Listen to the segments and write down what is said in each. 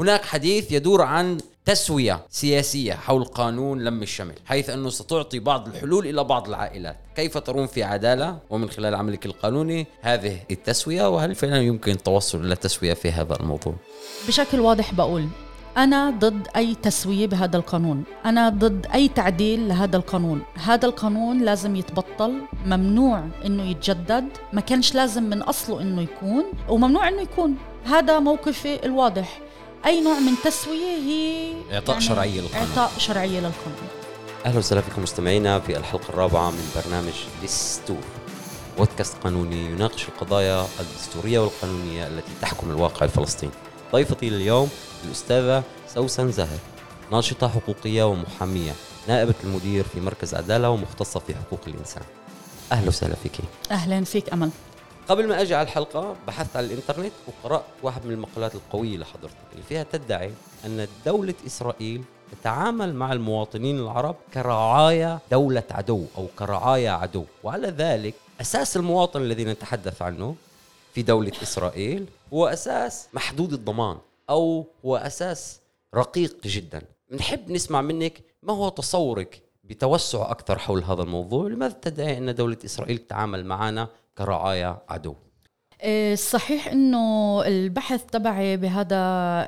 هناك حديث يدور عن تسوية سياسية حول قانون لم الشمل حيث أنه ستعطي بعض الحلول إلى بعض العائلات. كيف ترون في عدالة؟ ومن خلال عملك القانوني هذه التسوية وهل فعلا يمكن التوصل إلى تسوية في هذا الموضوع؟ بشكل واضح بقول أنا ضد أي تسوية بهذا القانون. أنا ضد أي تعديل لهذا القانون. هذا القانون لازم يتبطل ممنوع أنه يتجدد. ما كانش لازم من أصله أنه يكون وممنوع أنه يكون. هذا موقفي الواضح. أي نوع من تسوية هي إعطاء يعني شرعية للقانون إعطاء شرعية للقانون أهلا وسهلا فيكم مستمعينا في الحلقة الرابعة من برنامج دستور. بودكاست قانوني يناقش القضايا الدستورية والقانونية التي تحكم الواقع الفلسطيني. ضيفتي لليوم الأستاذة سوسن زهر ناشطة حقوقية ومحامية نائبة المدير في مركز عدالة ومختصة في حقوق الإنسان. أهلا وسهلا فيك أهلا فيك أمل. قبل ما أجي على الحلقة بحثت على الإنترنت وقرأت واحد من المقالات القوية لحضرتك اللي فيها تدعي أن دولة إسرائيل تتعامل مع المواطنين العرب كرعايا دولة عدو أو كرعايا عدو. وعلى ذلك أساس المواطن الذي نتحدث عنه في دولة إسرائيل هو أساس محدود الضمان أو هو أساس رقيق جدا. نحب نسمع منك ما هو تصورك بتوسع أكثر حول هذا الموضوع؟ لماذا تدعي أن دولة إسرائيل تتعامل معنا كرعايا عدو. إيه، صحيح إنه البحث تبعي بهذا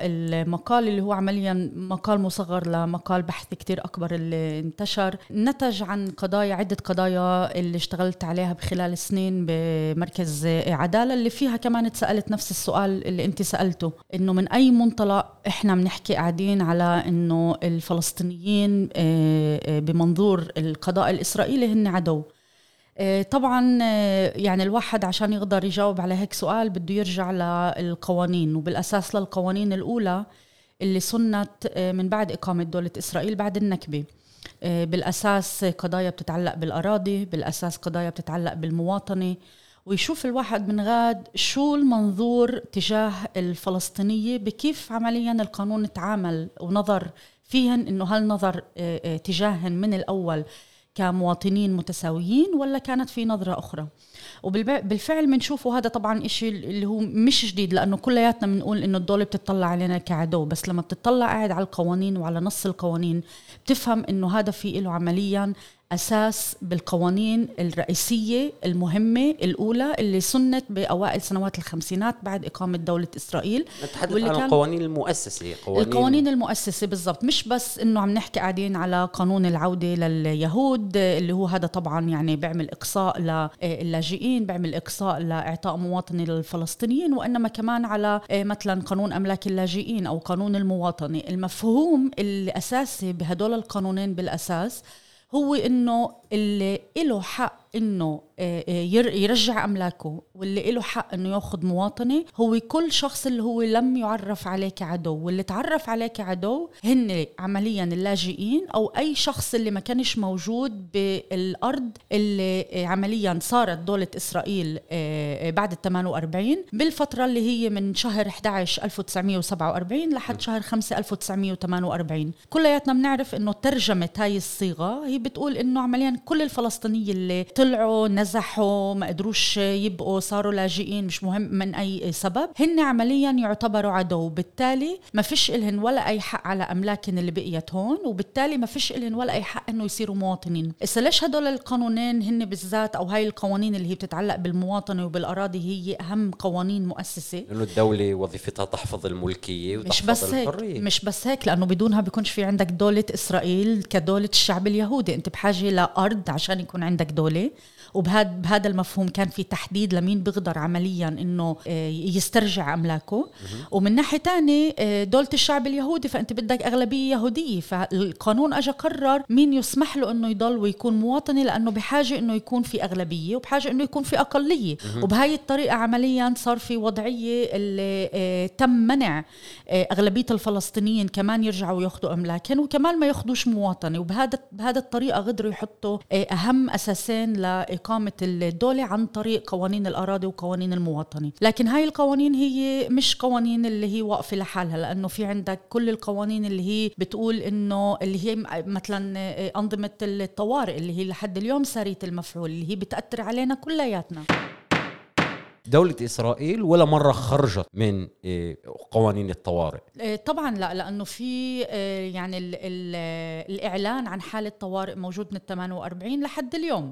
المقال اللي هو عمليا مقال مصغر لمقال بحث كتير أكبر اللي انتشر نتج عن قضايا عدة قضايا اللي اشتغلت عليها بخلال سنين بمركز عدالة اللي فيها كمان تسالت نفس السؤال اللي أنت سألته إنه من أي منطلق إحنا بنحكي قاعدين على إنه الفلسطينيين إيه، إيه، بمنظور القضاء الإسرائيلي هن عدو؟ آه، طبعا آه، يعني الواحد عشان يقدر يجاوب على هيك سؤال بده يرجع للقوانين وبالأساس للقوانين الأولى اللي سنت آه، من بعد إقامة دولة إسرائيل بعد النكبة. بالأساس قضايا بتتعلق بالأراضي بالأساس قضايا بتتعلق بالمواطنة. ويشوف الواحد من غاد شو المنظور تجاه الفلسطينية بكيف عمليا القانون تعامل ونظر فيهن إنه هل نظر تجاههن من الأول. كمواطنين متساويين ولا كانت في نظرة أخرى؟ وبالفعل بنشوفه هذا طبعا إشي اللي هو مش جديد لأنه كلياتنا بنقول إنه الدولة بتطلع علينا كعدو بس لما بتطلع قاعد على القوانين وعلى نص القوانين بتفهم إنه هذا في له عمليا أساس بالقوانين الرئيسية المهمة الأولى اللي سنت بأوائل سنوات الخمسينات بعد إقامة دولة إسرائيل نتحدث عن القوانين المؤسسة قوانين القوانين المؤسسة بالضبط. مش بس إنه عم نحكي قاعدين على قانون العودة لليهود اللي هو هذا طبعا يعني بيعمل إقصاء للاجئين بيعمل إقصاء لإعطاء مواطنه للفلسطينيين وإنما كمان على مثلا قانون أملاك اللاجئين أو قانون المواطنة. المفهوم الأساسي بهدول القانونين بالأساس هو إنه اللي له حق. إنه آه، آه، يرجع أملاكه واللي له حق إنه ياخذ مواطنة هو كل شخص اللي هو لم يعرف عليه كعدو واللي تعرف عليه كعدو هن عمليا اللاجئين أو أي شخص اللي ما كانش موجود بالأرض اللي آه، عمليا صارت دولة إسرائيل بعد ال 48 بالفترة اللي هي من شهر 11 1947 لحد شهر 5 1948 كلياتنا بنعرف إنه ترجمة هاي الصيغة هي بتقول إنه عمليا كل الفلسطينيه اللي طلعوا نزحوا ما قدروش يبقوا صاروا لاجئين مش مهم من أي سبب. هن عمليا يعتبروا عدو بالتالي ما فيش إلهن ولا أي حق على أملاكن اللي بقيت هون وبالتالي ما فيش إلهن ولا أي حق إنه يصيروا مواطنين. إسا ليش هدول القانونين هن بالذات أو هاي القوانين اللي هي بتتعلق بالمواطنة وبالأراضي هي أهم قوانين مؤسسة؟ لأنه الدولة وظيفتها تحفظ الملكية وتحفظ مش بس الحرية. هيك مش بس هيك لأنه بدونها بيكونش في عندك دولة إسرائيل كدولة الشعب اليهودي. أنت بحاجة لأرض عشان يكون عندك دولة. وبهذا بهذا المفهوم كان في تحديد لمين بيقدر عمليا إنه آه، يسترجع أملاكه. ومن ناحية ثانية آه، دولة الشعب اليهودي فأنت بدك أغلبية يهودية. فالقانون اجى قرر مين يسمح له إنه يضل ويكون مواطني لأنه بحاجة إنه يكون في أغلبية وبحاجة إنه يكون في أقلية. وبهاي الطريقة عمليا صار في وضعية اللي آه، تم منع أغلبية الفلسطينيين كمان يرجعوا ياخذوا أملاكهم وكمان ما ياخذوش مواطنة. وبهذا بهذا الطريقة قدروا يحطوا أهم أساسين إقامة الدولة عن طريق قوانين الأراضي وقوانين المواطنة لكن هاي القوانين هي مش قوانين اللي هي واقفة لحالها لأنه في عندك كل القوانين اللي هي بتقول إنه اللي هي مثلا أنظمة الطوارئ اللي هي لحد اليوم سارية المفعول اللي هي بتأثر علينا كلياتنا. دولة إسرائيل ولا مرة خرجت من إيه، قوانين الطوارئ؟ إيه، طبعا لا لأنه في إيه، يعني ال ال الإعلان عن حالة طوارئ موجود من ال 48 لحد اليوم.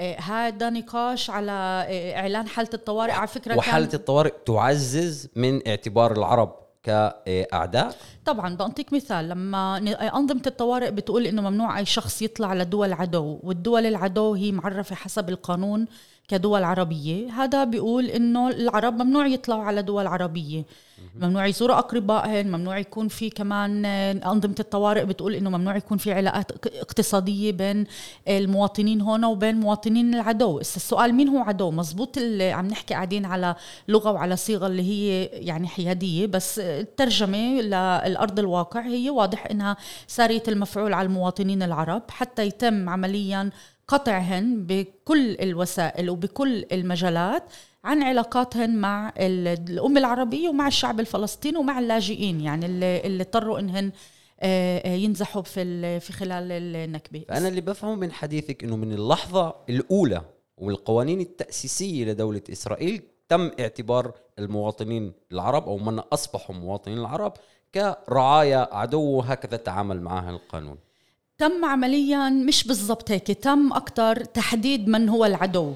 هذا نقاش على إعلان حالة الطوارئ. على فكرة وحالة كان الطوارئ تعزز من اعتبار العرب كأعداء. طبعا بعطيك مثال لما أنظمة الطوارئ بتقول إنه ممنوع أي شخص يطلع لدول عدو والدول العدو هي معرفة حسب القانون. كدول عربية. هذا بيقول إنه العرب ممنوع يطلعوا على دول عربية. ممنوع يزوروا أقربائهم ممنوع يكون في كمان أنظمة الطوارئ بتقول إنه ممنوع يكون في علاقات اقتصادية بين المواطنين هون وبين مواطنين العدو. السؤال مين هو عدو؟ مزبوط اللي عم نحكي قاعدين على لغة وعلى صيغة اللي هي يعني حيادية. بس الترجمة للأرض الواقع هي واضح إنها سارية المفعول على المواطنين العرب حتى يتم عمليا قطعهن بكل الوسائل وبكل المجالات عن علاقاتهن مع الأمة العربية ومع الشعب الفلسطيني ومع اللاجئين يعني اللي, اللي اضطروا إنهن آه، آه، ينزحوا في في خلال النكبة. أنا اللي بفهمه من حديثك إنه من اللحظة الأولى والقوانين التأسيسية لدولة إسرائيل تم اعتبار المواطنين العرب أو من أصبحوا مواطنين العرب كرعايا عدو وهكذا تعامل معها القانون. تم عمليا مش بالضبط هيك تم أكثر تحديد من هو العدو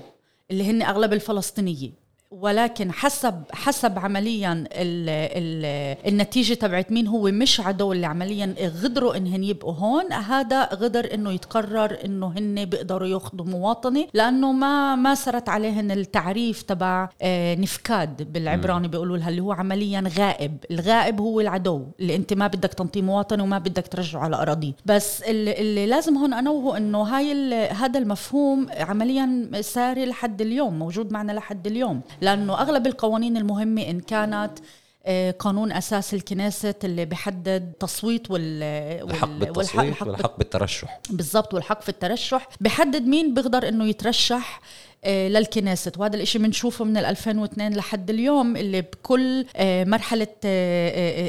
اللي هن أغلب الفلسطينيين. ولكن حسب حسب عمليا ال ال النتيجة تبعت مين هو مش عدو اللي عمليا غدروا انهن يبقوا هون هذا غدر إنه يتقرر إنه هن بيقدروا ياخذوا مواطنة لأنه ما ما سرت عليهن التعريف تبع آه، نفكاد بالعبراني بيقولوا لها اللي هو عمليا غائب. الغائب هو العدو اللي أنت ما بدك تنطيه مواطنة وما بدك ترجعه على أراضيه. بس اللي, اللي لازم هون انوه إنه هاي هذا المفهوم عمليا ساري لحد اليوم موجود معنا لحد اليوم. لأنه أغلب القوانين المهمة إن كانت آه، قانون أساس الكنيسة اللي بحدد تصويت وال الحق بالتصويت والحق, والحق بالترشح. بالضبط والحق في الترشح. بحدد مين بيقدر إنه يترشح. للكنيست وهذا الإشي بنشوفه من 2002 لحد اليوم اللي بكل آه، مرحلة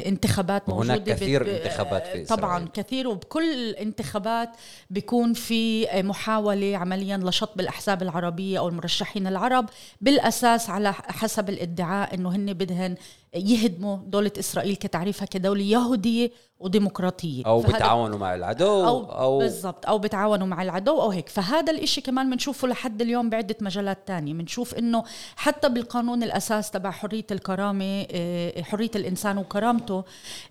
انتخابات موجودة هناك كثير انتخابات في إسرائيل. طبعا كثير وبكل الانتخابات بيكون في محاولة عمليا لشط بالأحزاب العربية أو المرشحين العرب بالأساس على حسب الادعاء أنه هن بدهن يهدموا دولة إسرائيل كتعريفها كدولة يهودية وديمقراطية. أو بتعاونوا مع العدو أو, أو بالضبط أو بتعاونوا مع العدو أو هيك. فهذا الإشي كمان بنشوفه لحد اليوم بعدة مجالات تانية. بنشوف إنه حتى بالقانون الأساس تبع حرية الكرامة آه، حرية الإنسان وكرامته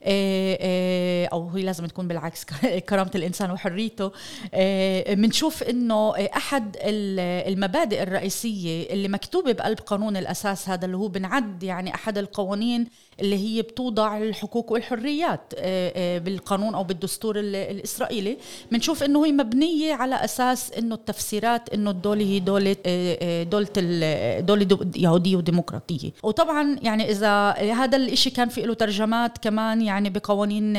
آه، آه، أو هي لازم تكون بالعكس كرامة الإنسان وحريته بنشوف إنه أحد المبادئ الرئيسية اللي مكتوبة بقلب قانون الأساس هذا اللي هو بنعد يعني أحد القوانين اللي هي بتوضع الحقوق والحريات آه، آه، بالقانون أو بالدستور الإسرائيلي. بنشوف إنه هي مبنية على أساس إنه التفسيرات إنه الدولة هي دولة آه، دولة دولة يهودية وديمقراطية. وطبعا يعني إذا هذا الإشي كان في له ترجمات كمان يعني بقوانين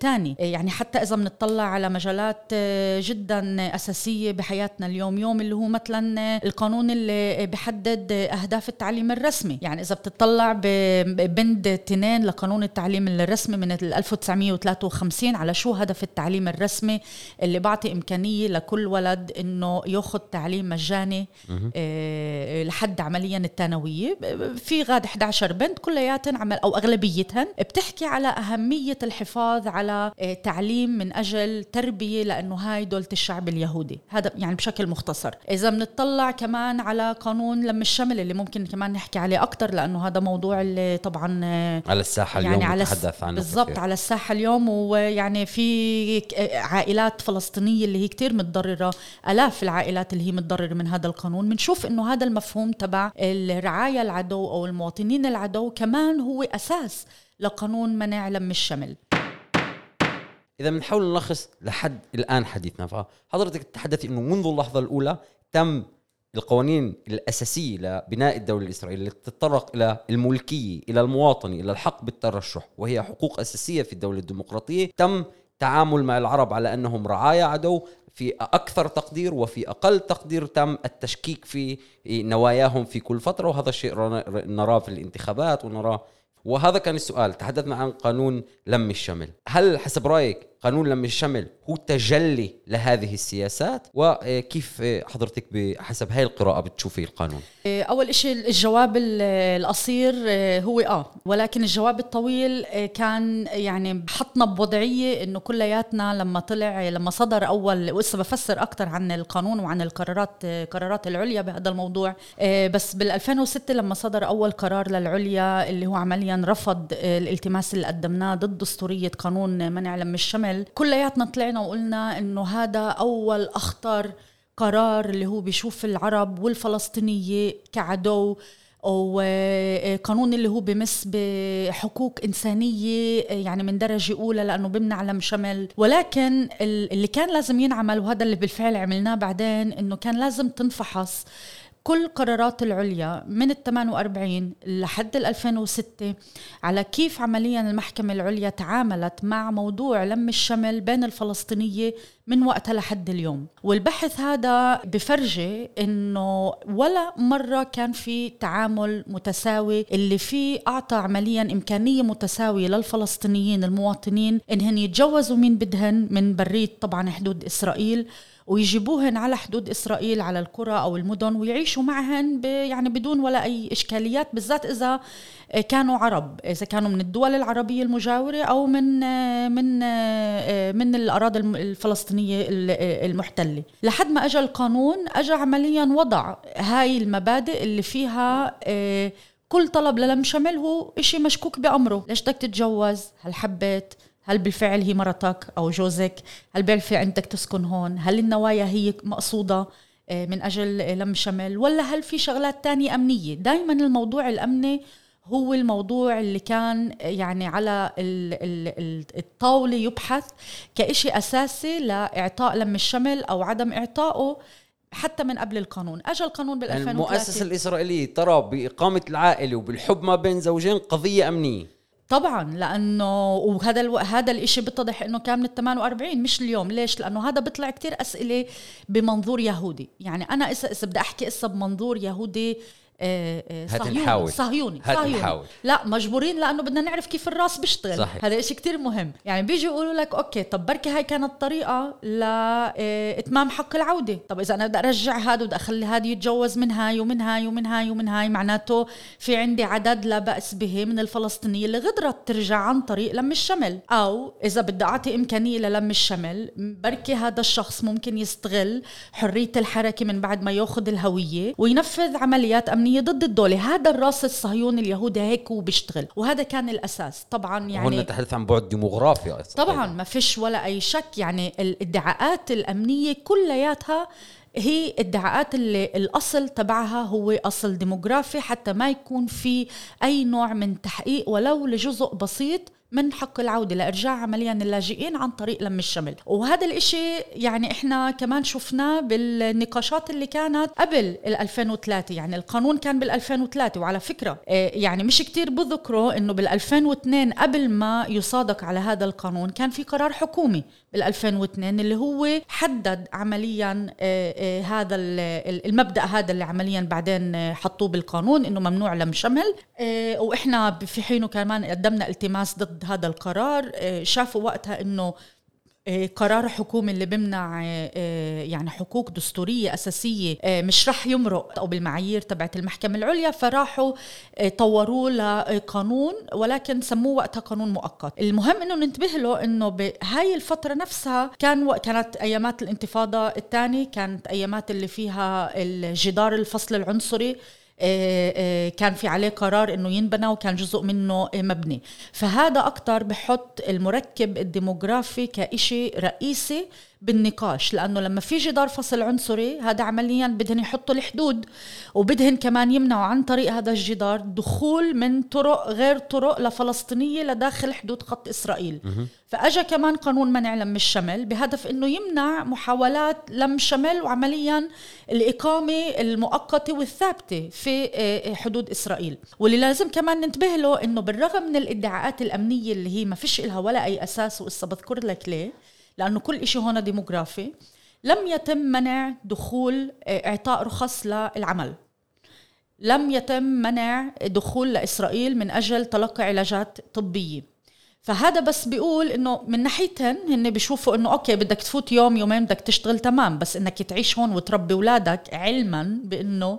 تاني يعني حتى إذا بنطلع على مجالات جدا أساسية بحياتنا اليوم يوم اللي هو مثلا القانون اللي بحدد أهداف التعليم الرسمي. يعني إذا بتطلع بين بند تنين لقانون التعليم الرسمي من 1953 على شو هدف التعليم الرسمي اللي بعطي إمكانية لكل ولد إنه ياخذ تعليم مجاني آه لحد عمليا الثانوية. في غاد 11 بنت كلياتهم عمل أو أغلبيتهن بتحكي على أهمية الحفاظ على آه تعليم من أجل تربية لأنه هاي دولة الشعب اليهودي. هذا يعني بشكل مختصر. إذا بنطلع كمان على قانون لم الشمل اللي ممكن كمان نحكي عليه أكثر لأنه هذا موضوع اللي طبعا على الساحة يعني اليوم على نتحدث عنه بالضبط على الساحة اليوم ويعني في عائلات فلسطينية اللي هي كتير متضررة آلاف العائلات اللي هي متضررة من هذا القانون. بنشوف إنه هذا المفهوم تبع الرعاية العدو أو المواطنين العدو كمان هو أساس لقانون منع لم الشمل. إذا بنحاول نلخص لحد الآن حديثنا. فحضرتك تحدثي إنه منذ اللحظة الأولى تم القوانين الأساسية لبناء الدولة الإسرائيلية التي تتطرق إلى الملكية إلى المواطن إلى الحق بالترشح وهي حقوق أساسية في الدولة الديمقراطية. تم تعامل مع العرب على أنهم رعايا عدو في أكثر تقدير وفي أقل تقدير تم التشكيك في نواياهم في كل فترة وهذا الشيء نراه في الانتخابات ونراه. وهذا كان السؤال تحدثنا عن قانون لم الشمل. هل حسب رأيك قانون لم الشمل هو تجلي لهذه السياسات وكيف حضرتك بحسب هاي القراءة بتشوفي القانون؟ أول شيء الجواب القصير هو آه ولكن الجواب الطويل كان يعني حطنا بوضعية إنه كلياتنا لما طلع لما صدر أول وإسا بفسر أكثر عن القانون وعن القرارات قرارات العليا بهذا الموضوع. بس بال 2006 لما صدر أول قرار للعليا اللي هو عمليا رفض الالتماس اللي قدمناه ضد دستورية قانون منع لم الشمل كلياتنا طلعنا وقلنا إنه هذا أول أخطر قرار اللي هو بيشوف العرب والفلسطينية كعدو وقانون اللي هو بمس بحقوق إنسانية يعني من درجة أولى لأنه بمنع لم شمل. ولكن اللي كان لازم ينعمل وهذا اللي بالفعل عملناه بعدين إنه كان لازم تنفحص. كل قرارات العليا من ال 48 لحد ال 2006 على كيف عمليا المحكمة العليا تعاملت مع موضوع لم الشمل بين الفلسطينية من وقتها لحد اليوم. والبحث هذا بفرجي إنه ولا مرة كان في تعامل متساوي اللي فيه أعطى عمليا إمكانية متساوية للفلسطينيين المواطنين انهن يتجوزوا مين بدهن من برية طبعا حدود إسرائيل. ويجيبوهن على حدود إسرائيل على القرى أو المدن ويعيشوا معهن يعني بدون ولا أي إشكاليات بالذات إذا كانوا عرب. إذا كانوا من الدول العربية المجاورة أو من من من الأراضي الفلسطينية المحتلة. لحد ما اجى القانون اجى عمليا وضع هاي المبادئ اللي فيها كل طلب للم شمل هو إشي مشكوك بأمره. ليش بدك تتجوز؟ هل حبيت؟ هل بالفعل هي مرتك أو جوزك؟ هل بالفعل عندك تسكن هون؟ هل النوايا هي مقصودة آه، من أجل لم شمل؟ ولا هل في شغلات تانية أمنية؟ دايما الموضوع الأمني هو الموضوع اللي كان يعني على الطاولة يبحث كإشي أساسي لإعطاء لم الشمل أو عدم إعطائه حتى من قبل القانون. اجى القانون بال 2003 المؤسسة الإسرائيلية ترى بإقامة العائلة وبالحب ما بين زوجين قضية أمنية. طبعا لأنه وهذا ألو... هذا الشيء بيتضح إنه كان من ال 48 مش اليوم. ليش؟ لأنه هذا بيطلع كتير أسئلة بمنظور يهودي. يعني أنا اذا بدي أحكي اسا بمنظور يهودي آه، آه، صهيوني صهيوني صهيوني لا مجبورين لأنه بدنا نعرف كيف الراس بيشتغل. صحيح. هذا شيء كتير مهم. يعني بيجي يقولوا لك أوكي طب بركي هاي كانت طريقة لاتمام آه، حق العودة. طب إذا أنا بدي أرجع هذا وبدي أخلي هذا يتجوز من هاي ومن هاي ومن هاي ومن هاي معناته في عندي عدد لا بأس به من الفلسطينيه اللي غدرت ترجع عن طريق لم الشمل. أو إذا بدي أعطي إمكانية للم الشمل بركي هذا الشخص ممكن يستغل حرية الحركة من بعد ما يأخذ الهوية وينفذ عمليات أمنية الصهيونية ضد الدولة. هذا الراس الصهيوني اليهودي هيك وبيشتغل وهذا كان الأساس. طبعا يعني هون نتحدث عن بعد ديموغرافي أصلاً. طبعا ما فيش ولا أي شك. يعني الادعاءات الأمنية كلياتها هي ادعاءات اللي الأصل تبعها هو أصل ديموغرافي حتى ما يكون في أي نوع من تحقيق ولو لجزء بسيط من حق العودة لإرجاع عمليا اللاجئين عن طريق لم الشمل. وهذا الإشي يعني إحنا كمان شفناه بالنقاشات اللي كانت قبل ال 2003 يعني القانون كان بال 2003 وعلى فكرة آه، يعني مش كتير بذكروا إنه بال 2002 قبل ما يصادق على هذا القانون كان في قرار حكومي بال 2002 اللي هو حدد عمليا آه، آه، هذا المبدأ هذا اللي عمليا بعدين حطوه بالقانون إنه ممنوع لم شمل. وإحنا في حينه كمان قدمنا التماس ضد هذا القرار آه، شافوا وقتها إنه آه، قرار حكومي اللي بمنع آه، يعني حقوق دستورية أساسية مش رح يمرق. أو بالمعايير تبعت المحكمة العليا فراحوا طوروه لقانون ولكن سموه وقتها قانون مؤقت. المهم أنه ننتبه له أنه بهاي الفترة نفسها كان كانت أيامات الانتفاضة الثانية كانت أيامات اللي فيها الجدار الفصل العنصري. كان في عليه قرار إنه ينبنى وكان جزء منه مبني. فهذا أكثر بحط المركب الديموغرافي كإشي رئيسي بالنقاش لأنه لما في جدار فصل عنصري هذا عمليا بدهن يحطوا الحدود وبدهن كمان يمنعوا عن طريق هذا الجدار دخول من طرق غير طرق لفلسطينية لداخل حدود خط إسرائيل. فاجى كمان قانون منع لم الشمل بهدف إنه يمنع محاولات لم شمل وعمليا الإقامة المؤقتة والثابتة في آه، حدود إسرائيل. واللي لازم كمان ننتبه له إنه بالرغم من الادعاءات الأمنية اللي هي ما فيش لها ولا أي أساس وإسا بذكر لك ليه لأنه كل شيء هون ديموغرافي. لم يتم منع دخول آه، إعطاء رخص للعمل. لم يتم منع دخول لإسرائيل من أجل تلقي علاجات طبية. فهذا بس بيقول إنه من ناحيتين هن بيشوفوا إنه أوكي بدك تفوت يوم يومين بدك تشتغل تمام بس إنك تعيش هون وتربي أولادك علما بإنه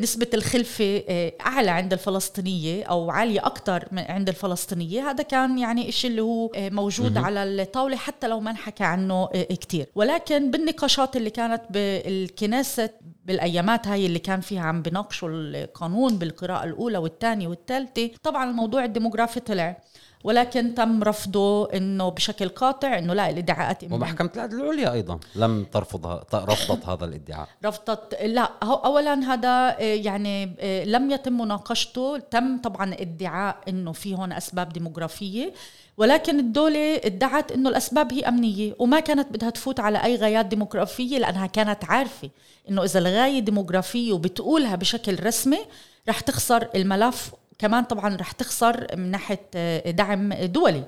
نسبة الخلفة آه، أعلى عند الفلسطينية أو عالية أكثر عند الفلسطينية. هذا كان يعني إشي اللي هو موجود على الطاولة حتى لو ما انحكى عنه كتير. ولكن بالنقاشات اللي كانت بالكنيسة بالأيامات هاي اللي كان فيها عم بناقشوا القانون بالقراءة الأولى والثانية والثالثة. طبعا الموضوع الديموغرافي طلع. ولكن تم رفضه إنه بشكل قاطع إنه لا الإدعاءات ومحكمة العدل العليا أيضا لم ترفض رفضت هذا الإدعاء. رفضت لا اولا هذا آه، يعني آه، لم يتم مناقشته. تم طبعا ادعاء إنه في هون أسباب ديموغرافية. ولكن الدولة ادعت إنه الأسباب هي أمنية وما كانت بدها تفوت على أي غايات ديموغرافية لأنها كانت عارفة إنه إذا الغاية ديموغرافية وبتقولها بشكل رسمي رح تخسر الملف كمان طبعا رح تخسر من ناحية آه، دعم دولي.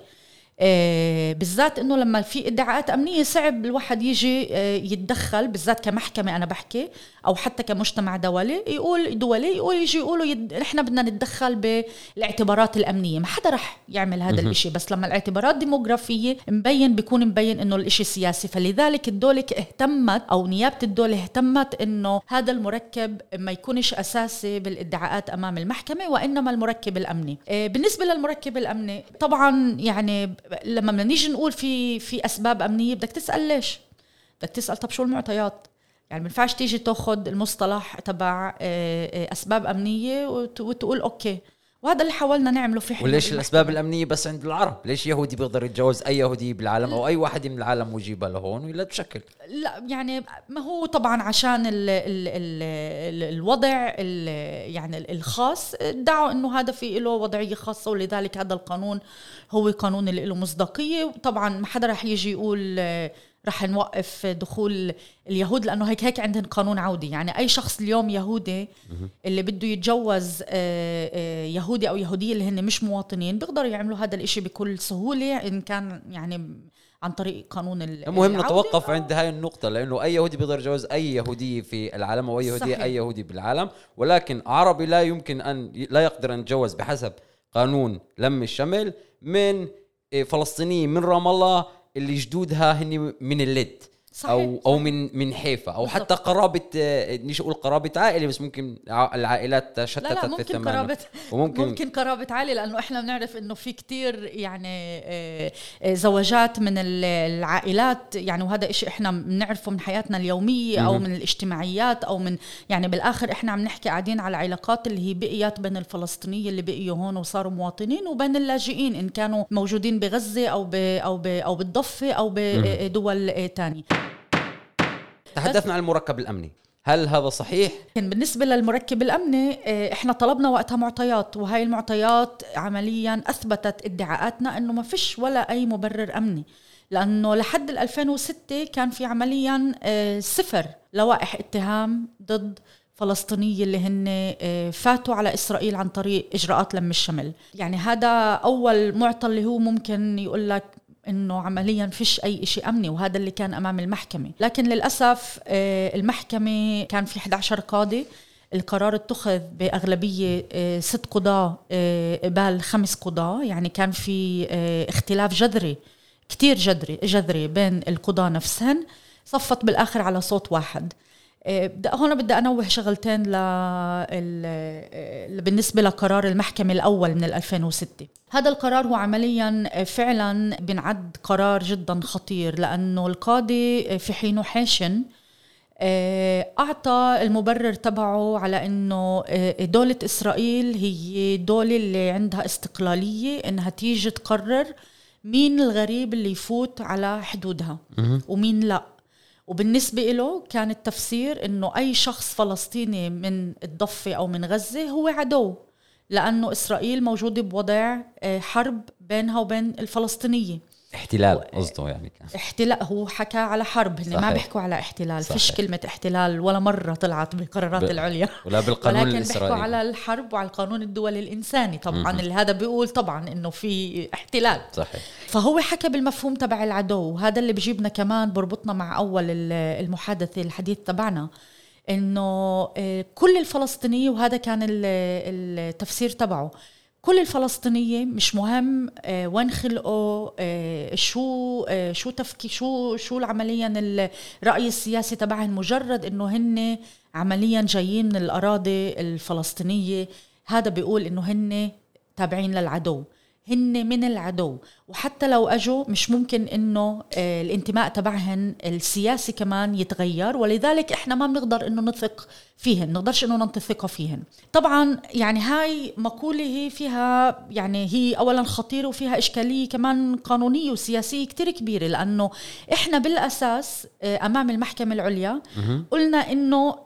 بالذات إنه لما في ادعاءات أمنية صعب الواحد يجي آه، يتدخل بالذات كمحكمة أنا بحكي أو حتى كمجتمع دولي يقول دولي يقول يجي يقولوا يد... نحن بدنا نتدخل بالاعتبارات الأمنية. ما حدا رح يعمل هذا الشيء بس لما الاعتبارات ديموغرافية مبين بيكون مبين إنه الشيء سياسي. فلذلك الدولة اهتمت أو نيابة الدولة اهتمت إنه هذا المركب ما يكونش أساسي بالادعاءات أمام المحكمة وإنما المركب الأمني. آه، بالنسبة للمركب الأمني طبعا يعني لما بدنا نيجي نقول في في أسباب أمنية بدك تسأل ليش؟ بدك تسأل طب شو المعطيات؟ يعني ما ينفعش تيجي تاخذ المصطلح تبع آه، آه، أسباب أمنية وتقول أوكي. وهذا اللي حاولنا نعمله في حين وليش الأسباب الأمنية بس عند العرب؟ ليش يهودي بيقدر يتجوز أي يهودي بالعالم أو أي واحد من العالم ويجيبها لهون ولا بشكل لا يعني ما هو طبعا عشان ال ال ال الوضع ال يعني الخاص ادعوا إنه هذا في له وضعية خاصة ولذلك هذا القانون هو قانون اللي له مصداقية. طبعا ما حدا رح يجي يقول رح نوقف دخول اليهود لأنه هيك هيك عندهم قانون عودي. يعني أي شخص اليوم يهودي اللي بده يتجوز آه، آه، يهودي أو يهودية اللي هن مش مواطنين بيقدروا يعملوا هذا الإشي بكل سهولة إن كان يعني عن طريق قانون المهم نتوقف عند هاي النقطة لأنه أي يهودي بيقدر يتجوز أي يهودية في العالم أو أي يهودية أي يهودي بالعالم. ولكن عربي لا يمكن أن لا يقدر أن يتجوز بحسب قانون لم الشمل من فلسطيني من رام الله اللي جدودها هن من اللد صحيح أو أو من من حيفا أو بالضبط. حتى قرابة نيجي أقول قرابة عائلة بس ممكن العائلات شتتت لا لا ممكن في الثمانية قرابه وممكن ممكن قرابة عائلة لأنه إحنا بنعرف إنه في كتير يعني آه، آه، زواجات من العائلات يعني وهذا إشي إحنا بنعرفه من حياتنا اليومية أو من الاجتماعيات أو من يعني بالآخر إحنا عم نحكي قاعدين على العلاقات اللي هي بقيت بين الفلسطينيه اللي بقيوا هون وصاروا مواطنين وبين اللاجئين إن كانوا موجودين بغزة أو ب أو ب أو بالضفة أو بدول ثانية تحدثنا عن المركب الأمني. هل هذا صحيح؟ بالنسبة للمركب الأمني آه، إحنا طلبنا وقتها معطيات وهي المعطيات عمليا أثبتت ادعاءاتنا أنه ما فيش ولا أي مبرر أمني. لأنه لحد 2006 كان في عمليا آه، صفر لوائح اتهام ضد فلسطينية اللي هن آه، فاتوا على إسرائيل عن طريق إجراءات لم الشمل. يعني هذا أول معطى اللي هو ممكن يقول لك إنه عمليا فيش أي شيء أمني وهذا اللي كان أمام المحكمة. لكن للأسف آه، المحكمة كان في 11 قاضي. القرار اتخذ بأغلبية آه، ست قضاة آه، قبال خمس قضاة. يعني كان في اختلاف جذري كتير جذري جذري بين القضاة نفسهن. صفت بالآخر على صوت واحد. هون بدي أنوه شغلتين ل... بالنسبة لقرار المحكمة الأول من 2006 هذا القرار هو عمليا فعلا بنعد قرار جدا خطير لأنه القاضي في حينه حاشن أعطى المبرر تبعه على إنه دولة إسرائيل هي دولة اللي عندها استقلالية إنها تيجي تقرر مين الغريب اللي يفوت على حدودها ومين لا. وبالنسبة له كان التفسير إنه أي شخص فلسطيني من الضفة أو من غزة هو عدو لأنه إسرائيل موجودة بوضع آه، حرب بينها وبين الفلسطينية. احتلال قصده يعني كان. احتلال هو حكى على حرب هن ما بيحكوا على احتلال. صحيح. فيش كلمة احتلال ولا مرة طلعت بالقرارات ب... العليا. ولا بالقانون ولكن الإسرائيلي. بيحكوا على الحرب وعلى القانون الدولي الإنساني. طبعا م- اللي هذا بيقول طبعا إنه في احتلال. صحيح. فهو حكى بالمفهوم تبع العدو. وهذا اللي بجيبنا كمان بربطنا مع أول المحادثة الحديث تبعنا إنه آه، كل الفلسطينيه وهذا كان التفسير تبعه كل الفلسطينية مش مهم آه، وين خلقوا آه، شو آه، شو تفكي شو شو عمليا الراي السياسي تبعهم مجرد إنه هن عمليا جايين من الأراضي الفلسطينية. هذا بيقول إنه هن تابعين للعدو. هن من العدو. وحتى لو أجوا مش ممكن إنه آه، الانتماء تبعهن السياسي كمان يتغير. ولذلك إحنا ما بنقدر إنه نثق فيهن نقدرش إنه ننطي الثقه فيهن. طبعا يعني هاي مقولة هي فيها يعني هي اولا خطيرة وفيها إشكالية كمان قانونية وسياسية كتير كبيرة. لأنه إحنا بالأساس آه، أمام المحكمة العليا قلنا إنه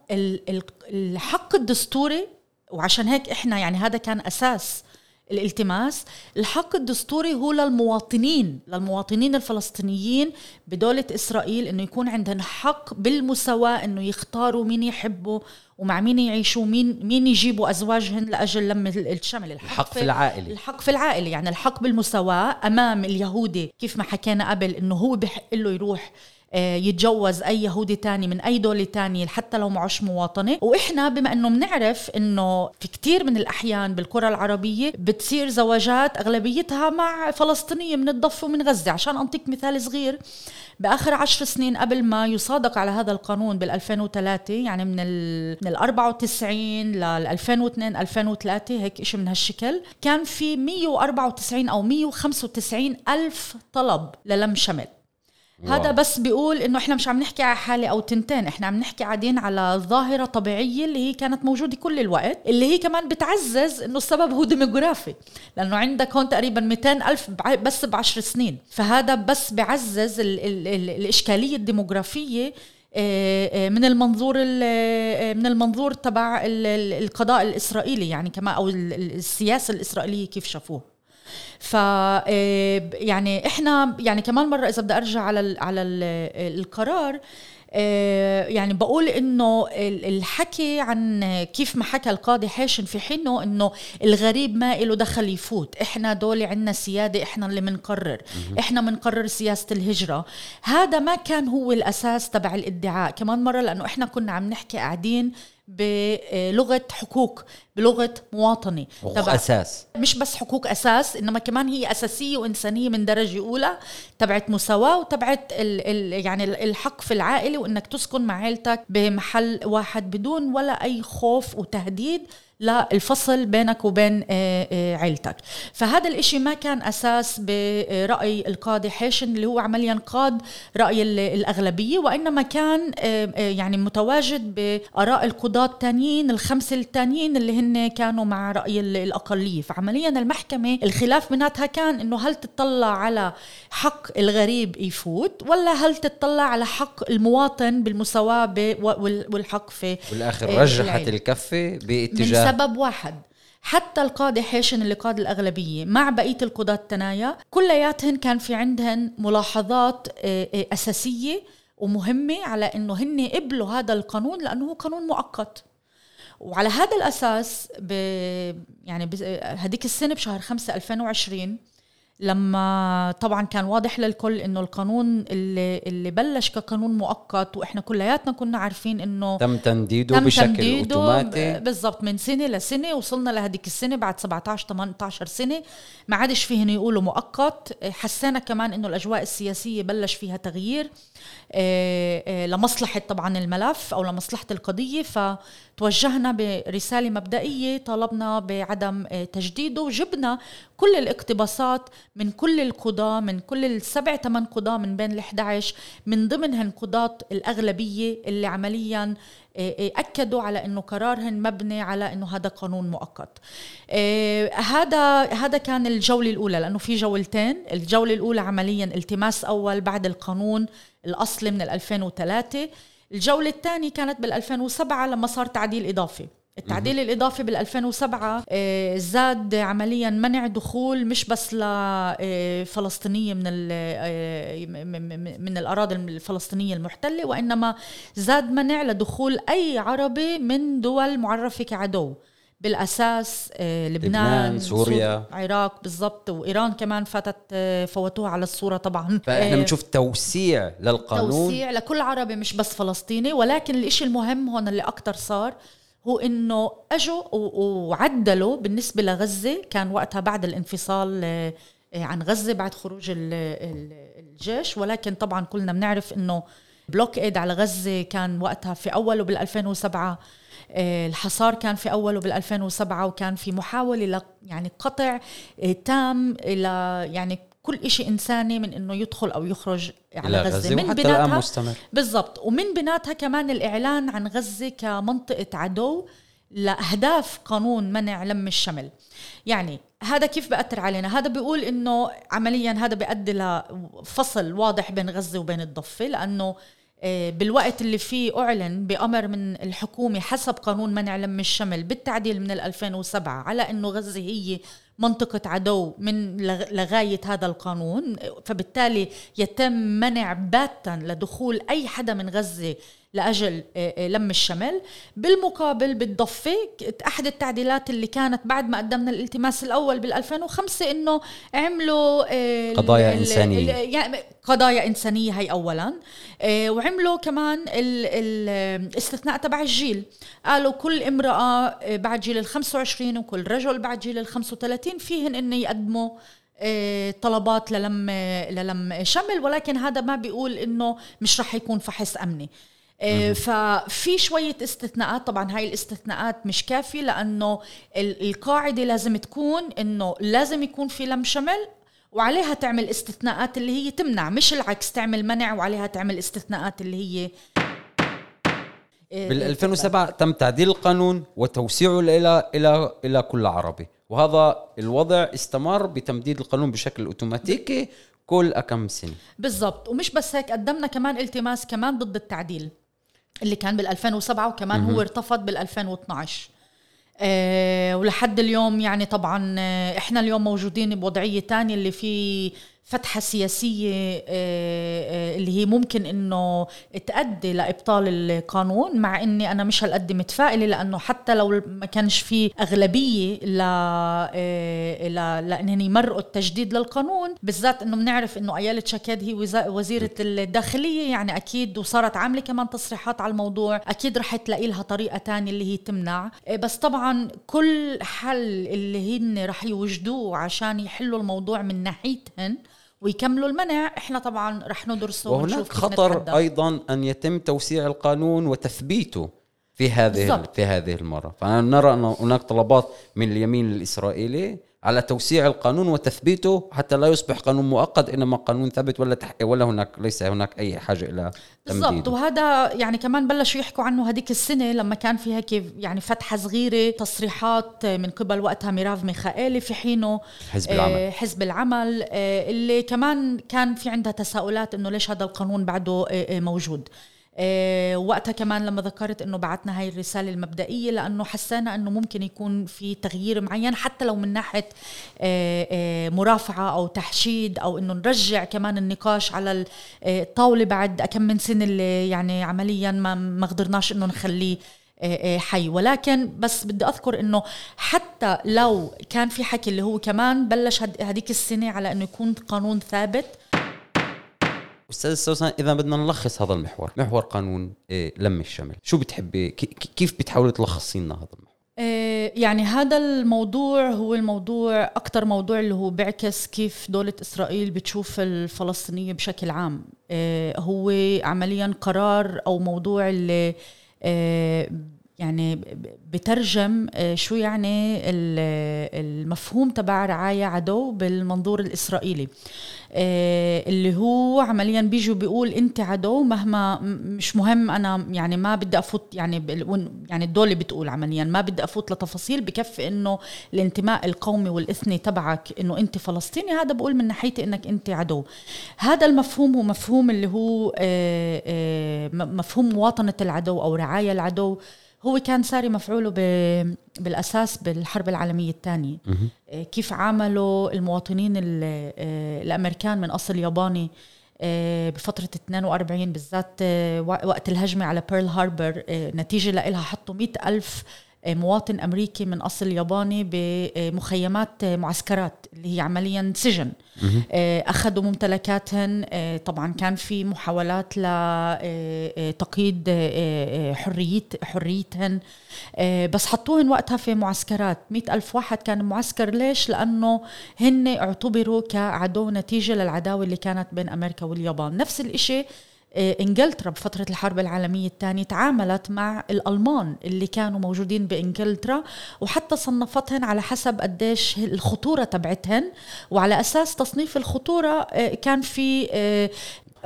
الحق الدستوري وعشان هيك إحنا يعني هذا كان أساس الالتماس الحق الدستوري هو للمواطنين للمواطنين الفلسطينيين بدولة إسرائيل أنه يكون عندهم حق بالمساواة أنه يختاروا مين يحبوا ومع مين يعيشوا مين مين يجيبوا أزواجهن لأجل لم الشمل. الحق, الحق في العائلة. الحق في العائلة يعني الحق بالمساواة أمام اليهودي كيف ما حكينا قبل أنه هو بحق له يروح يتجوز أي يهودي تاني من أي دولة تانية حتى لو معوش مواطنة. وإحنا بما إنه بنعرف إنه في كتير من الأحيان بالكرة العربية بتصير زواجات أغلبيتها مع فلسطينية من الضفة ومن غزة. عشان أنطيك مثال صغير بآخر عشر سنين قبل ما يصادق على هذا القانون بال 2003 يعني من ال من ال 94 لل 2002 2003 هيك شيء من هالشكل كان في 194 أو 195 ألف طلب للم شمل هذا بس بيقول إنه إحنا مش عم نحكي على حالة أو تنتين إحنا عم نحكي قاعدين على ظاهرة طبيعية اللي هي كانت موجودة كل الوقت اللي هي كمان بتعزز إنه السبب هو ديموغرافي لأنه عندك هون تقريبا 200 ألف بس بعشر سنين. فهذا بس بعزز ال ال ال الإشكالية الديموغرافية آه، آه، من المنظور آه، من المنظور تبع القضاء الإسرائيلي يعني كما أو السياسة الإسرائيلية كيف شافوه. ف آه، يعني إحنا يعني كمان مرة إذا بدي أرجع على ال على ال القرار آه، يعني بقول إنه الحكي عن كيف ما حكى القاضي حاشن في حينه إنه الغريب ما له دخل يفوت. إحنا دول عندنا سيادة إحنا اللي بنقرر إحنا بنقرر سياسة الهجرة. هذا ما كان هو الأساس تبع الإدعاء. كمان مرة لأنه إحنا كنا عم نحكي قاعدين بلغة حقوق بلغة مواطنة. حقوق أساس. مش بس حقوق أساس إنما كمان هي أساسية وإنسانية من درجة أولى تبعت مساواة وتبعت ال ال يعني الحق في العائلة وإنك تسكن مع عيلتك بمحل واحد بدون ولا أي خوف وتهديد. للفصل بينك وبين آه، آه، عيلتك. فهذا الإشي ما كان أساس برأي القاضي حيشن اللي هو عمليا قاد رأي الأغلبية وإنما كان آه، يعني متواجد بآراء القضاة الثانيين الخمسة الثانيين اللي هن كانوا مع رأي الأقلية. فعمليا المحكمة الخلاف بيناتها كان إنه هل تطلع على حق الغريب يفوت ولا هل تطلع على حق المواطن بالمساواة والحق في بالآخر رجحت الكفة باتجاه لسبب واحد. حتى القاضي حيشن اللي قاد الأغلبية مع بقية القضاة التنايا كلياتهن كان في عندهن ملاحظات آه، آه، أساسية ومهمة على أنه هن قبلوا هذا القانون لأنه هو قانون مؤقت. وعلى هذا الأساس ب يعني هذيك السنة بشهر 5 2020 لما طبعا كان واضح للكل إنه القانون اللي اللي بلش كقانون مؤقت وإحنا كلياتنا كنا عارفين إنه تم تمديده تم بشكل تمديده اوتوماتي بالضبط من سنة لسنة وصلنا لهديك السنة بعد 17 18 سنة. ما عادش فيهن يقولوا مؤقت. حسينا كمان إنه الأجواء السياسية بلش فيها تغيير. آه، آه، لمصلحة طبعا الملف أو لمصلحة القضية فتوجهنا برسالة مبدئية طالبنا بعدم آه، تجديده. وجبنا كل الاقتباسات من كل القضاة من كل السبع ثمان قضاة من بين ال 11 من ضمنهن قضاة الأغلبية اللي عمليا أكدوا على إنه قرارهن مبني على إنه هذا قانون مؤقت. آه، هذا هذا كان الجولة الأولى لأنه في جولتين. الجولة الأولى عمليا التماس أول بعد القانون الأصلي من 2003 الجولة الثانية كانت بال 2007 لما صار تعديل إضافي. التعديل الإضافي بال 2007 آه، زاد عمليا منع دخول مش بس لفلسطينية من آه، من الأراضي الفلسطينية المحتلة وإنما زاد منع لدخول أي عربي من دول معرفة كعدو. بالأساس آه، لبنان, لبنان سوريا العراق بالضبط وإيران كمان فاتت فوتوها على الصورة طبعا. فإحنا بنشوف توسيع للقانون. توسيع لكل عربي مش بس فلسطيني ولكن الإشي المهم هون اللي أكثر صار هو انه اجوا وعدلوا بالنسبة لغزة. كان وقتها بعد الانفصال آه، عن غزة بعد خروج الجيش. ولكن طبعا كلنا بنعرف إنه بلوك إيد على غزة كان وقتها في أوله بال 2007 آه، الحصار كان في أوله بال 2007 وكان في محاولة ل يعني قطع آه، تام إلى يعني كل شيء إنساني من إنه يدخل أو يخرج على غزة, غزة من بناتها بالضبط. ومن بناتها كمان الإعلان عن غزة كمنطقة عدو لأهداف قانون منع لم الشمل. يعني هذا كيف بأثر علينا؟ هذا بيقول إنه عمليا هذا بيؤدي لفصل واضح بين غزة وبين الضفة لأنه آه، بالوقت اللي فيه أعلن بأمر من الحكومة حسب قانون منع لم الشمل بالتعديل من 2007 على أنه غزة هي منطقة عدو من لغاية هذا القانون فبالتالي يتم منع باتا لدخول أي حدا من غزة لأجل آه، آه، لم الشمل بالمقابل بالضفة أحد التعديلات اللي كانت بعد ما قدمنا الالتماس الأول بال 2005 إنه عملوا آه، قضايا إنسانية. يعني قضايا إنسانية هي اولا. وعملوا كمان الاستثناء تبع الجيل. قالوا كل امرأة بعد جيل ال 25 وكل رجل بعد جيل ال 35 فيهن انه يقدموا طلبات للم للم شمل ولكن هذا ما بيقول إنه مش رح يكون فحص أمني. ففي شوية استثناءات طبعا هاي الاستثناءات مش كافية لأنه القاعدة لازم تكون أنه لازم يكون في لم شمل وعليها تعمل استثناءات اللي هي تمنع مش العكس تعمل منع وعليها تعمل استثناءات اللي هي آه، بال 2007 تم تعديل القانون وتوسيعه إلى إلى إلى كل عربي. وهذا الوضع استمر بتمديد القانون بشكل أوتوماتيكي كل كم سنة. بالضبط. ومش بس هيك قدمنا كمان التماس كمان ضد التعديل. اللي كان بال 2007 وكمان هو ارتفض بال 2012 أه ولحد اليوم يعني طبعا آه، إحنا اليوم موجودين بوضعية ثانية اللي في فتحة سياسية آه، آه، اللي هي ممكن إنه تؤدي لإبطال القانون مع إني أنا مش هالقد متفائلة لأنه حتى لو ما كانش في أغلبية ل آه، لانهم يمرقوا التجديد للقانون بالذات إنه بنعرف إنه ايالة شكاد هي وزيرة الداخلية يعني أكيد وصارت عاملة كمان تصريحات على الموضوع أكيد رح تلاقي لها طريقة تانية اللي هي تمنع. بس طبعا كل حل اللي هن رح يوجدوه عشان يحلوا الموضوع من ناحيتهن ويكملوا المنع إحنا طبعا رح ندرسه وهناك خطر نتحدى. أيضا أن يتم توسيع القانون وتثبيته في هذه بالزبط. في هذه المرة فنرى أن هناك طلبات من اليمين الإسرائيلي على توسيع القانون وتثبيته حتى لا يصبح قانون مؤقت إنما قانون ثابت ولا تح... ولا هناك ليس هناك أي حاجة إلى بالضبط. وهذا يعني كمان بلشوا يحكوا عنه هذيك السنة لما كان في هيك يعني فتحة صغيرة تصريحات من قبل وقتها ميراف ميخائيلي في حينه. حزب العمل. آه حزب العمل. آه اللي كمان كان في عندها تساؤلات إنه ليش هذا القانون بعده آه, موجود. وقتها كمان لما ذكرت إنه بعتنا هاي الرسالة المبدئية لأنه حسينا إنه ممكن يكون في تغيير معين حتى لو من ناحية آه، آه، مرافعة أو تحشيد أو إنه نرجع كمان النقاش على الطاولة بعد كم من سنة اللي يعني عمليا ما ما قدرناش إنه نخليه حي. ولكن بس بدي أذكر إنه حتى لو كان في حكي اللي هو كمان بلش هديك السنة على إنه يكون قانون ثابت أستاذ سوسن إذا بدنا نلخص هذا المحور محور قانون إيه لم الشمل. شو بتحبي كيف بتحاولي تلخصي لنا هذا المحور؟ إيه يعني هذا الموضوع هو الموضوع أكثر موضوع اللي هو بيعكس كيف دولة إسرائيل بتشوف الفلسطينية بشكل عام. إيه هو عمليا قرار أو موضوع اللي يعني بترجم آه، شو يعني المفهوم تبع رعاية عدو بالمنظور الإسرائيلي. آه، اللي هو عمليا بيجوا بيقول أنت عدو مهما مش مهم أنا يعني ما بدي أفوت يعني يعني الدولة بتقول عمليا ما بدي أفوت لتفاصيل بكفي إنه الانتماء القومي والإثني تبعك إنه أنت فلسطيني. هذا بقول من ناحيتي إنك أنت عدو. هذا المفهوم هو مفهوم اللي هو آه، مفهوم مواطنة العدو أو رعاية العدو. هو كان ساري مفعوله بالأساس بالحرب العالمية الثانية. آه، كيف عاملوا المواطنين آه، الأمريكان من أصل ياباني آه، بفترة 42 بالذات وقت الهجمة على بيرل هاربر نتيجة لإلها حطوا مئة ألف مواطن أمريكي من أصل ياباني بمخيمات معسكرات اللي هي عمليا سجن. أخذوا ممتلكاتهن. طبعا كان في محاولات لتقييد حريه حريتهن. بس حطوهن وقتها في معسكرات. مئة ألف واحد كان معسكر. ليش؟ لأنه هن اعتبروا كعدو نتيجة للعداوة اللي كانت بين أمريكا واليابان. نفس الإشي آه، إنجلترا بفترة الحرب العالمية الثانية تعاملت مع الألمان اللي كانوا موجودين بإنجلترا وحتى صنفتهن على حسب قديش الخطورة تبعتهن وعلى أساس تصنيف الخطورة آه، كان في آه،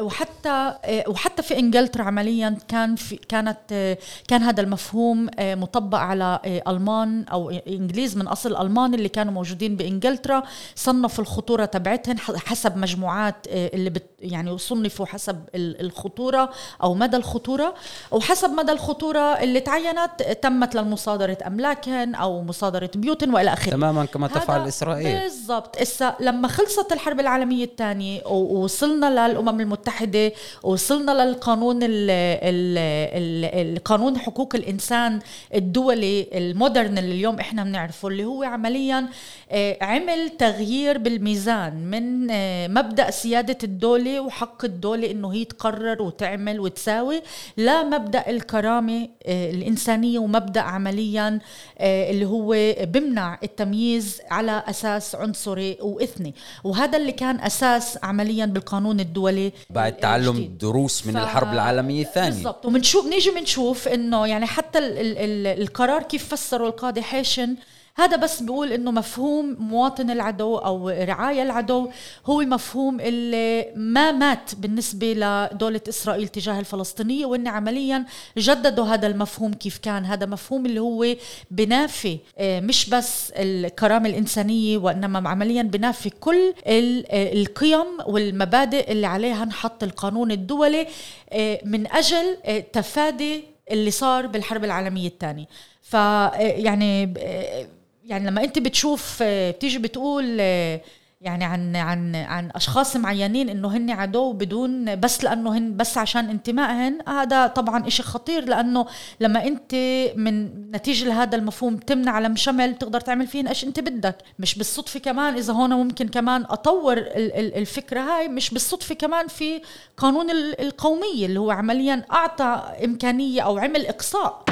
وحتى وحتى في إنجلترا عمليا كان في كانت كان هذا المفهوم مطبق على ألمان أو إنجليز من أصل الماني اللي كانوا موجودين بإنجلترا صنفوا الخطورة تبعتهم حسب مجموعات اللي بت يعني صنفوا حسب الخطورة أو مدى الخطورة وحسب مدى الخطورة اللي تعينت تمت لمصادره املاكهم أو مصادرة بيوتهم وإلى آخره. تماما كما تفعل إسرائيل. بالضبط. لما خلصت الحرب العالمية الثانية ووصلنا للأمم المتحدة المتحدة وصلنا للقانون القانون حقوق الإنسان الدولي المودرن اللي اليوم إحنا بنعرفه اللي هو عمليا عمل تغيير بالميزان من آه، مبدأ سيادة الدولة وحق الدولة إنه هي تقرر وتعمل وتساوي لا مبدأ الكرامة آه، الإنسانية ومبدأ عمليا اللي هو بمنع التمييز على أساس عنصري وإثني. وهذا اللي كان أساس عمليا بالقانون الدولي بعد تعلم دروس من ف... الحرب العالمية الثانية. بالضبط. وبنشوف نيجي بنشوف إنه يعني حتى ال ال ال القرار كيف فسره القاضي حيشن هذا بس بيقول إنه مفهوم مواطن العدو أو رعاية العدو هو مفهوم اللي ما مات بالنسبة لدولة إسرائيل تجاه الفلسطينية وإن عمليا جددوا هذا المفهوم كيف كان. هذا مفهوم اللي هو بنافي آه، مش بس الكرامة الإنسانية وإنما عمليا بنافي كل آه، القيم والمبادئ اللي عليها نحط القانون الدولي آه، من أجل تفادي اللي صار بالحرب العالمية الثانية. فيعني يعني لما انت بتشوف آه، بتيجي بتقول آه، يعني عن عن عن أشخاص معينين إنه هن عدو بدون بس لأنه هن بس عشان انتمائهن هذا طبعا إشي خطير لأنه لما انت من نتيجه لهذا المفهوم تمنع لم شمل تقدر تعمل فيهن إيش انت بدك. مش بالصدفة كمان إذا هون ممكن كمان أطور الفكرة هاي مش بالصدفة كمان في قانون القومية اللي هو عمليا أعطى إمكانية أو عمل إقصاء.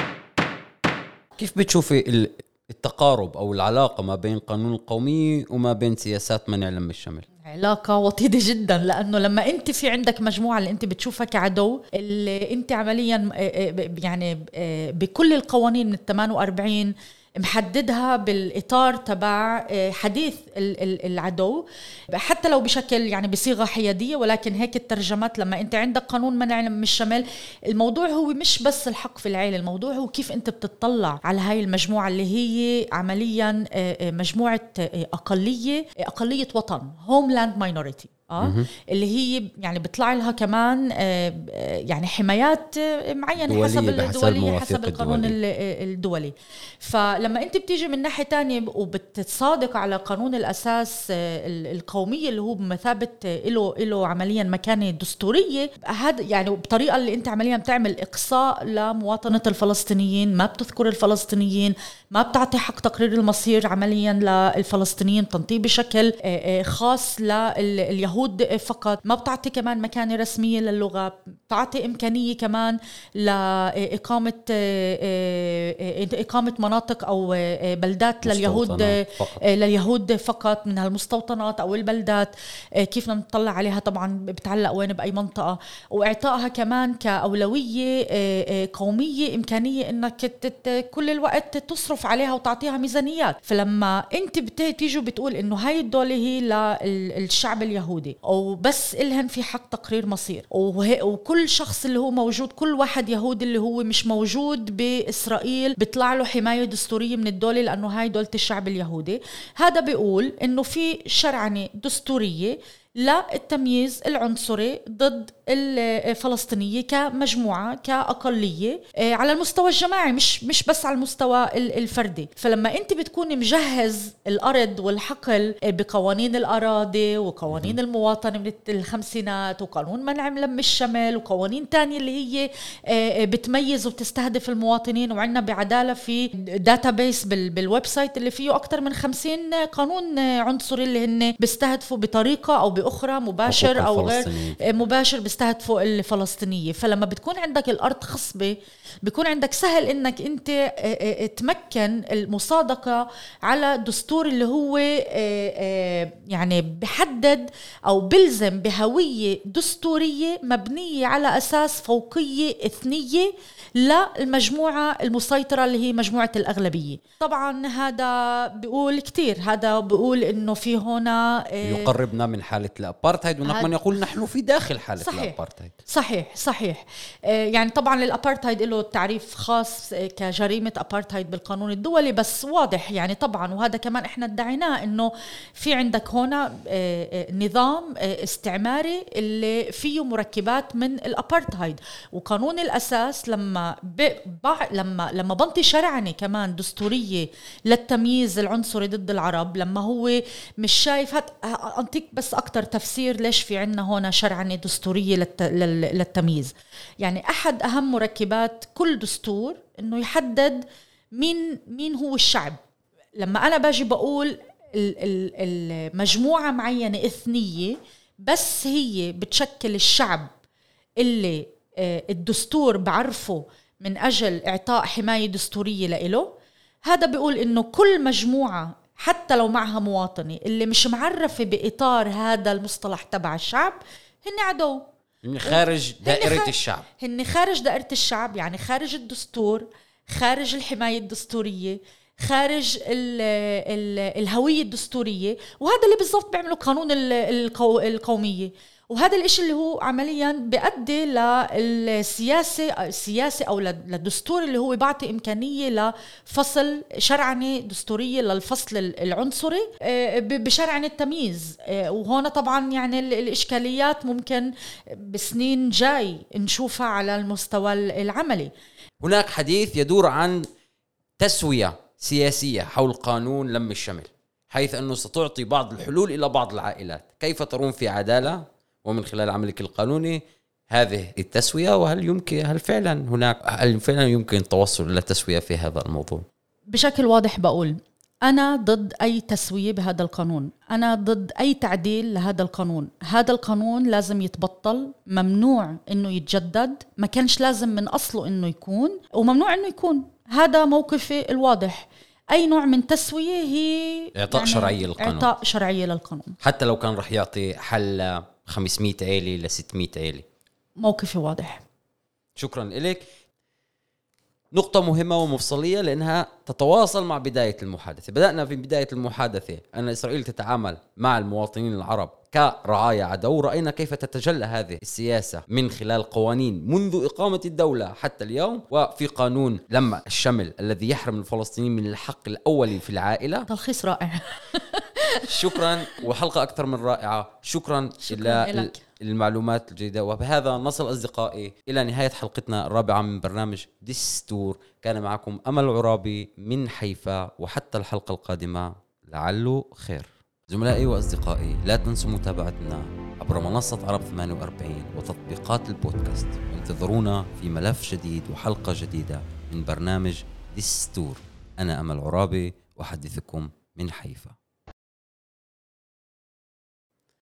كيف بتشوفي التقارب أو العلاقة ما بين قانون القوميه وما بين سياسات منع لم الشمل. علاقة وطيدة جدا لأنه لما أنت في عندك مجموعة اللي أنت بتشوفها كعدو اللي أنت عمليا آه، آه، يعني آه، بكل القوانين من ال 48 محددها بالإطار تبع آه، حديث العدو. حتى لو بشكل يعني بصيغة حيادية ولكن هيك الترجمات لما أنت عندك قانون منع لم الشمل الموضوع هو مش بس الحق في العيلة الموضوع هو كيف أنت بتطلع على هاي المجموعة اللي هي عمليا آه، آه، مجموعة أقلية أقلية وطن homeland minority آه اللي هي يعني بيطلع لها كمان آه يعني حمايات معينة حسب الدولية حسب القانون الدولي. الدولي فلما انت بتيجي من ناحية تانية وبتصادق على قانون الأساس آه، القومية اللي هو بمثابة له له عمليا مكانه دستورية هذا يعني بطريقة اللي انت عمليا بتعمل إقصاء لمواطنة الفلسطينيين ما بتذكر الفلسطينيين ما بتعطي حق تقرير المصير عمليا للفلسطينيين تنطيه بشكل آه، آه، خاص لليهود اليهود فقط ما بتعطي كمان مكانة رسمية للغة بتعطي إمكانية كمان لإقامة إقامة مناطق أو بلدات لليهود فقط. لليهود فقط من هالمستوطنات أو البلدات كيف بدنا نطلع عليها. طبعا بتعلق وين؟ بأي منطقة. وإعطائها كمان كأولوية قومية إمكانية إنك كل الوقت تصرف عليها وتعطيها ميزانيات. فلما أنت بتيجي بتقول إنه هاي الدولة هي للشعب اليهودي. يهودي وبس إلهن في حق تقرير مصير. وكل شخص اللي هو موجود كل واحد يهودي اللي هو مش موجود بإسرائيل بيطلع له حماية دستورية من الدولة لأنه هاي دولة الشعب اليهودي. هذا بيقول إنه في شرعنة دستورية للتمييز العنصري ضد الفلسطينية كمجموعة كأقلية آه، على المستوى الجماعي مش مش بس على المستوى الفردي. فلما انت بتكوني مجهز الأرض والحقل بقوانين الأراضي وقوانين المواطنة من الخمسينات وقانون منع لم الشمل وقوانين تانية اللي هي آه، بتميز وبتستهدف المواطنين. وعندنا بعدالة في database بال website اللي فيه أكثر من خمسين قانون عنصري اللي هن بيستهدفوا بطريقة أو بأخرى مباشر أو غير مباشر بيستهدفوا الفلسطينية. فلما بتكون عندك الأرض خصبة بيكون عندك سهل إنك أنت آه، آه، تمكن المصادقة على دستور اللي هو آه، يعني بحدد أو بلزم بهوية دستورية مبنية على أساس فوقية إثنية للمجموعة المسيطرة اللي هي مجموعة الأغلبية. طبعا هذا بيقول كتير هذا بيقول إنه في هنا يقربنا من حالة الأبارتهايد ونحن من يقول نحن في داخل حالة صحيح. الأبارتهايد. صحيح صحيح. يعني طبعا الأبارتهايد له تعريف خاص كجريمة أبارتهايد بالقانون الدولي بس واضح يعني طبعا وهذا كمان إحنا ادعيناه إنه في عندك هنا آه، آه، نظام آه، استعماري اللي فيه مركبات من الأبارتهايد وقانون الأساس لما لما لما بنطي شرعنة كمان دستورية للتمييز العنصري ضد العرب لما هو مش شايف هات أنطيك بس أكتر تفسير ليش في عنا هنا شرعنة دستورية للتمييز. يعني أحد أهم مركبات كل دستور إنه يحدد مين مين هو الشعب. لما أنا باجي بقول المجموعه معينة إثنية بس هي بتشكل الشعب اللي آه، الدستور بعرفه من أجل إعطاء حماية دستورية لإله هذا بيقول إنه كل مجموعة حتى لو معها مواطنة اللي مش معرفة بإطار هذا المصطلح تبع الشعب هن عدو. هن خارج دائرة الشعب. هن خارج دائرة الشعب يعني خارج الدستور خارج الحماية الدستورية خارج ال ال الهوية الدستورية وهذا اللي بالضبط بيعمله قانون القو القومية. وهذا الإشي اللي هو عمليا بيؤدي للسياسة السياسة أو للدستور اللي هو بيعطي إمكانية لفصل شرعنة دستورية للفصل العنصري آه، بشرعنة التمييز. آه، وهون طبعا يعني الإشكاليات ممكن بسنين جاي نشوفها على المستوى العملي. هناك حديث يدور عن تسوية سياسية حول قانون لم الشمل حيث أنه ستعطي بعض الحلول إلى بعض العائلات. كيف ترون في عدالة؟ ومن خلال عملك القانوني هذه التسوية وهل يمكن هل فعلا هناك هل فعلا يمكن التوصل إلى تسوية في هذا الموضوع؟ بشكل واضح بقول أنا ضد أي تسوية بهذا القانون. أنا ضد أي تعديل لهذا القانون. هذا القانون لازم يتبطل ممنوع أنه يتجدد. ما كانش لازم من أصله أنه يكون وممنوع أنه يكون. هذا موقفي الواضح. أي نوع من تسوية هي إعطاء يعني شرعية للقانون. إعطاء شرعية للقانون. حتى لو كان رح يعطي حل 500 عيله ل 600 عيله موقفي واضح. شكرا لك نقطة مهمة ومفصلية لأنها تتواصل مع بداية المحادثة. بدأنا في بداية المحادثة. أن إسرائيل تتعامل مع المواطنين العرب كرعايا عدو. رأينا كيف تتجلى هذه السياسة من خلال قوانين منذ إقامة الدولة حتى اليوم وفي قانون لما الشمل الذي يحرم الفلسطينيين من الحق الأولي في العائلة. تلخيص رائع. شكرا وحلقة أكثر من رائعة. شكرا, شكرا إلى المعلومات الجيدة. وبهذا نصل أصدقائي إلى نهاية حلقتنا الرابعة من برنامج دستور كان معكم أمل عرابي من حيفا وحتى الحلقة القادمة لعله خير. زملائي وأصدقائي لا تنسوا متابعتنا عبر منصة عرب 48 وتطبيقات البودكاست. وانتظرونا في ملف جديد وحلقة جديدة من برنامج دستور أنا أمل عرابي أحدثكم من حيفا.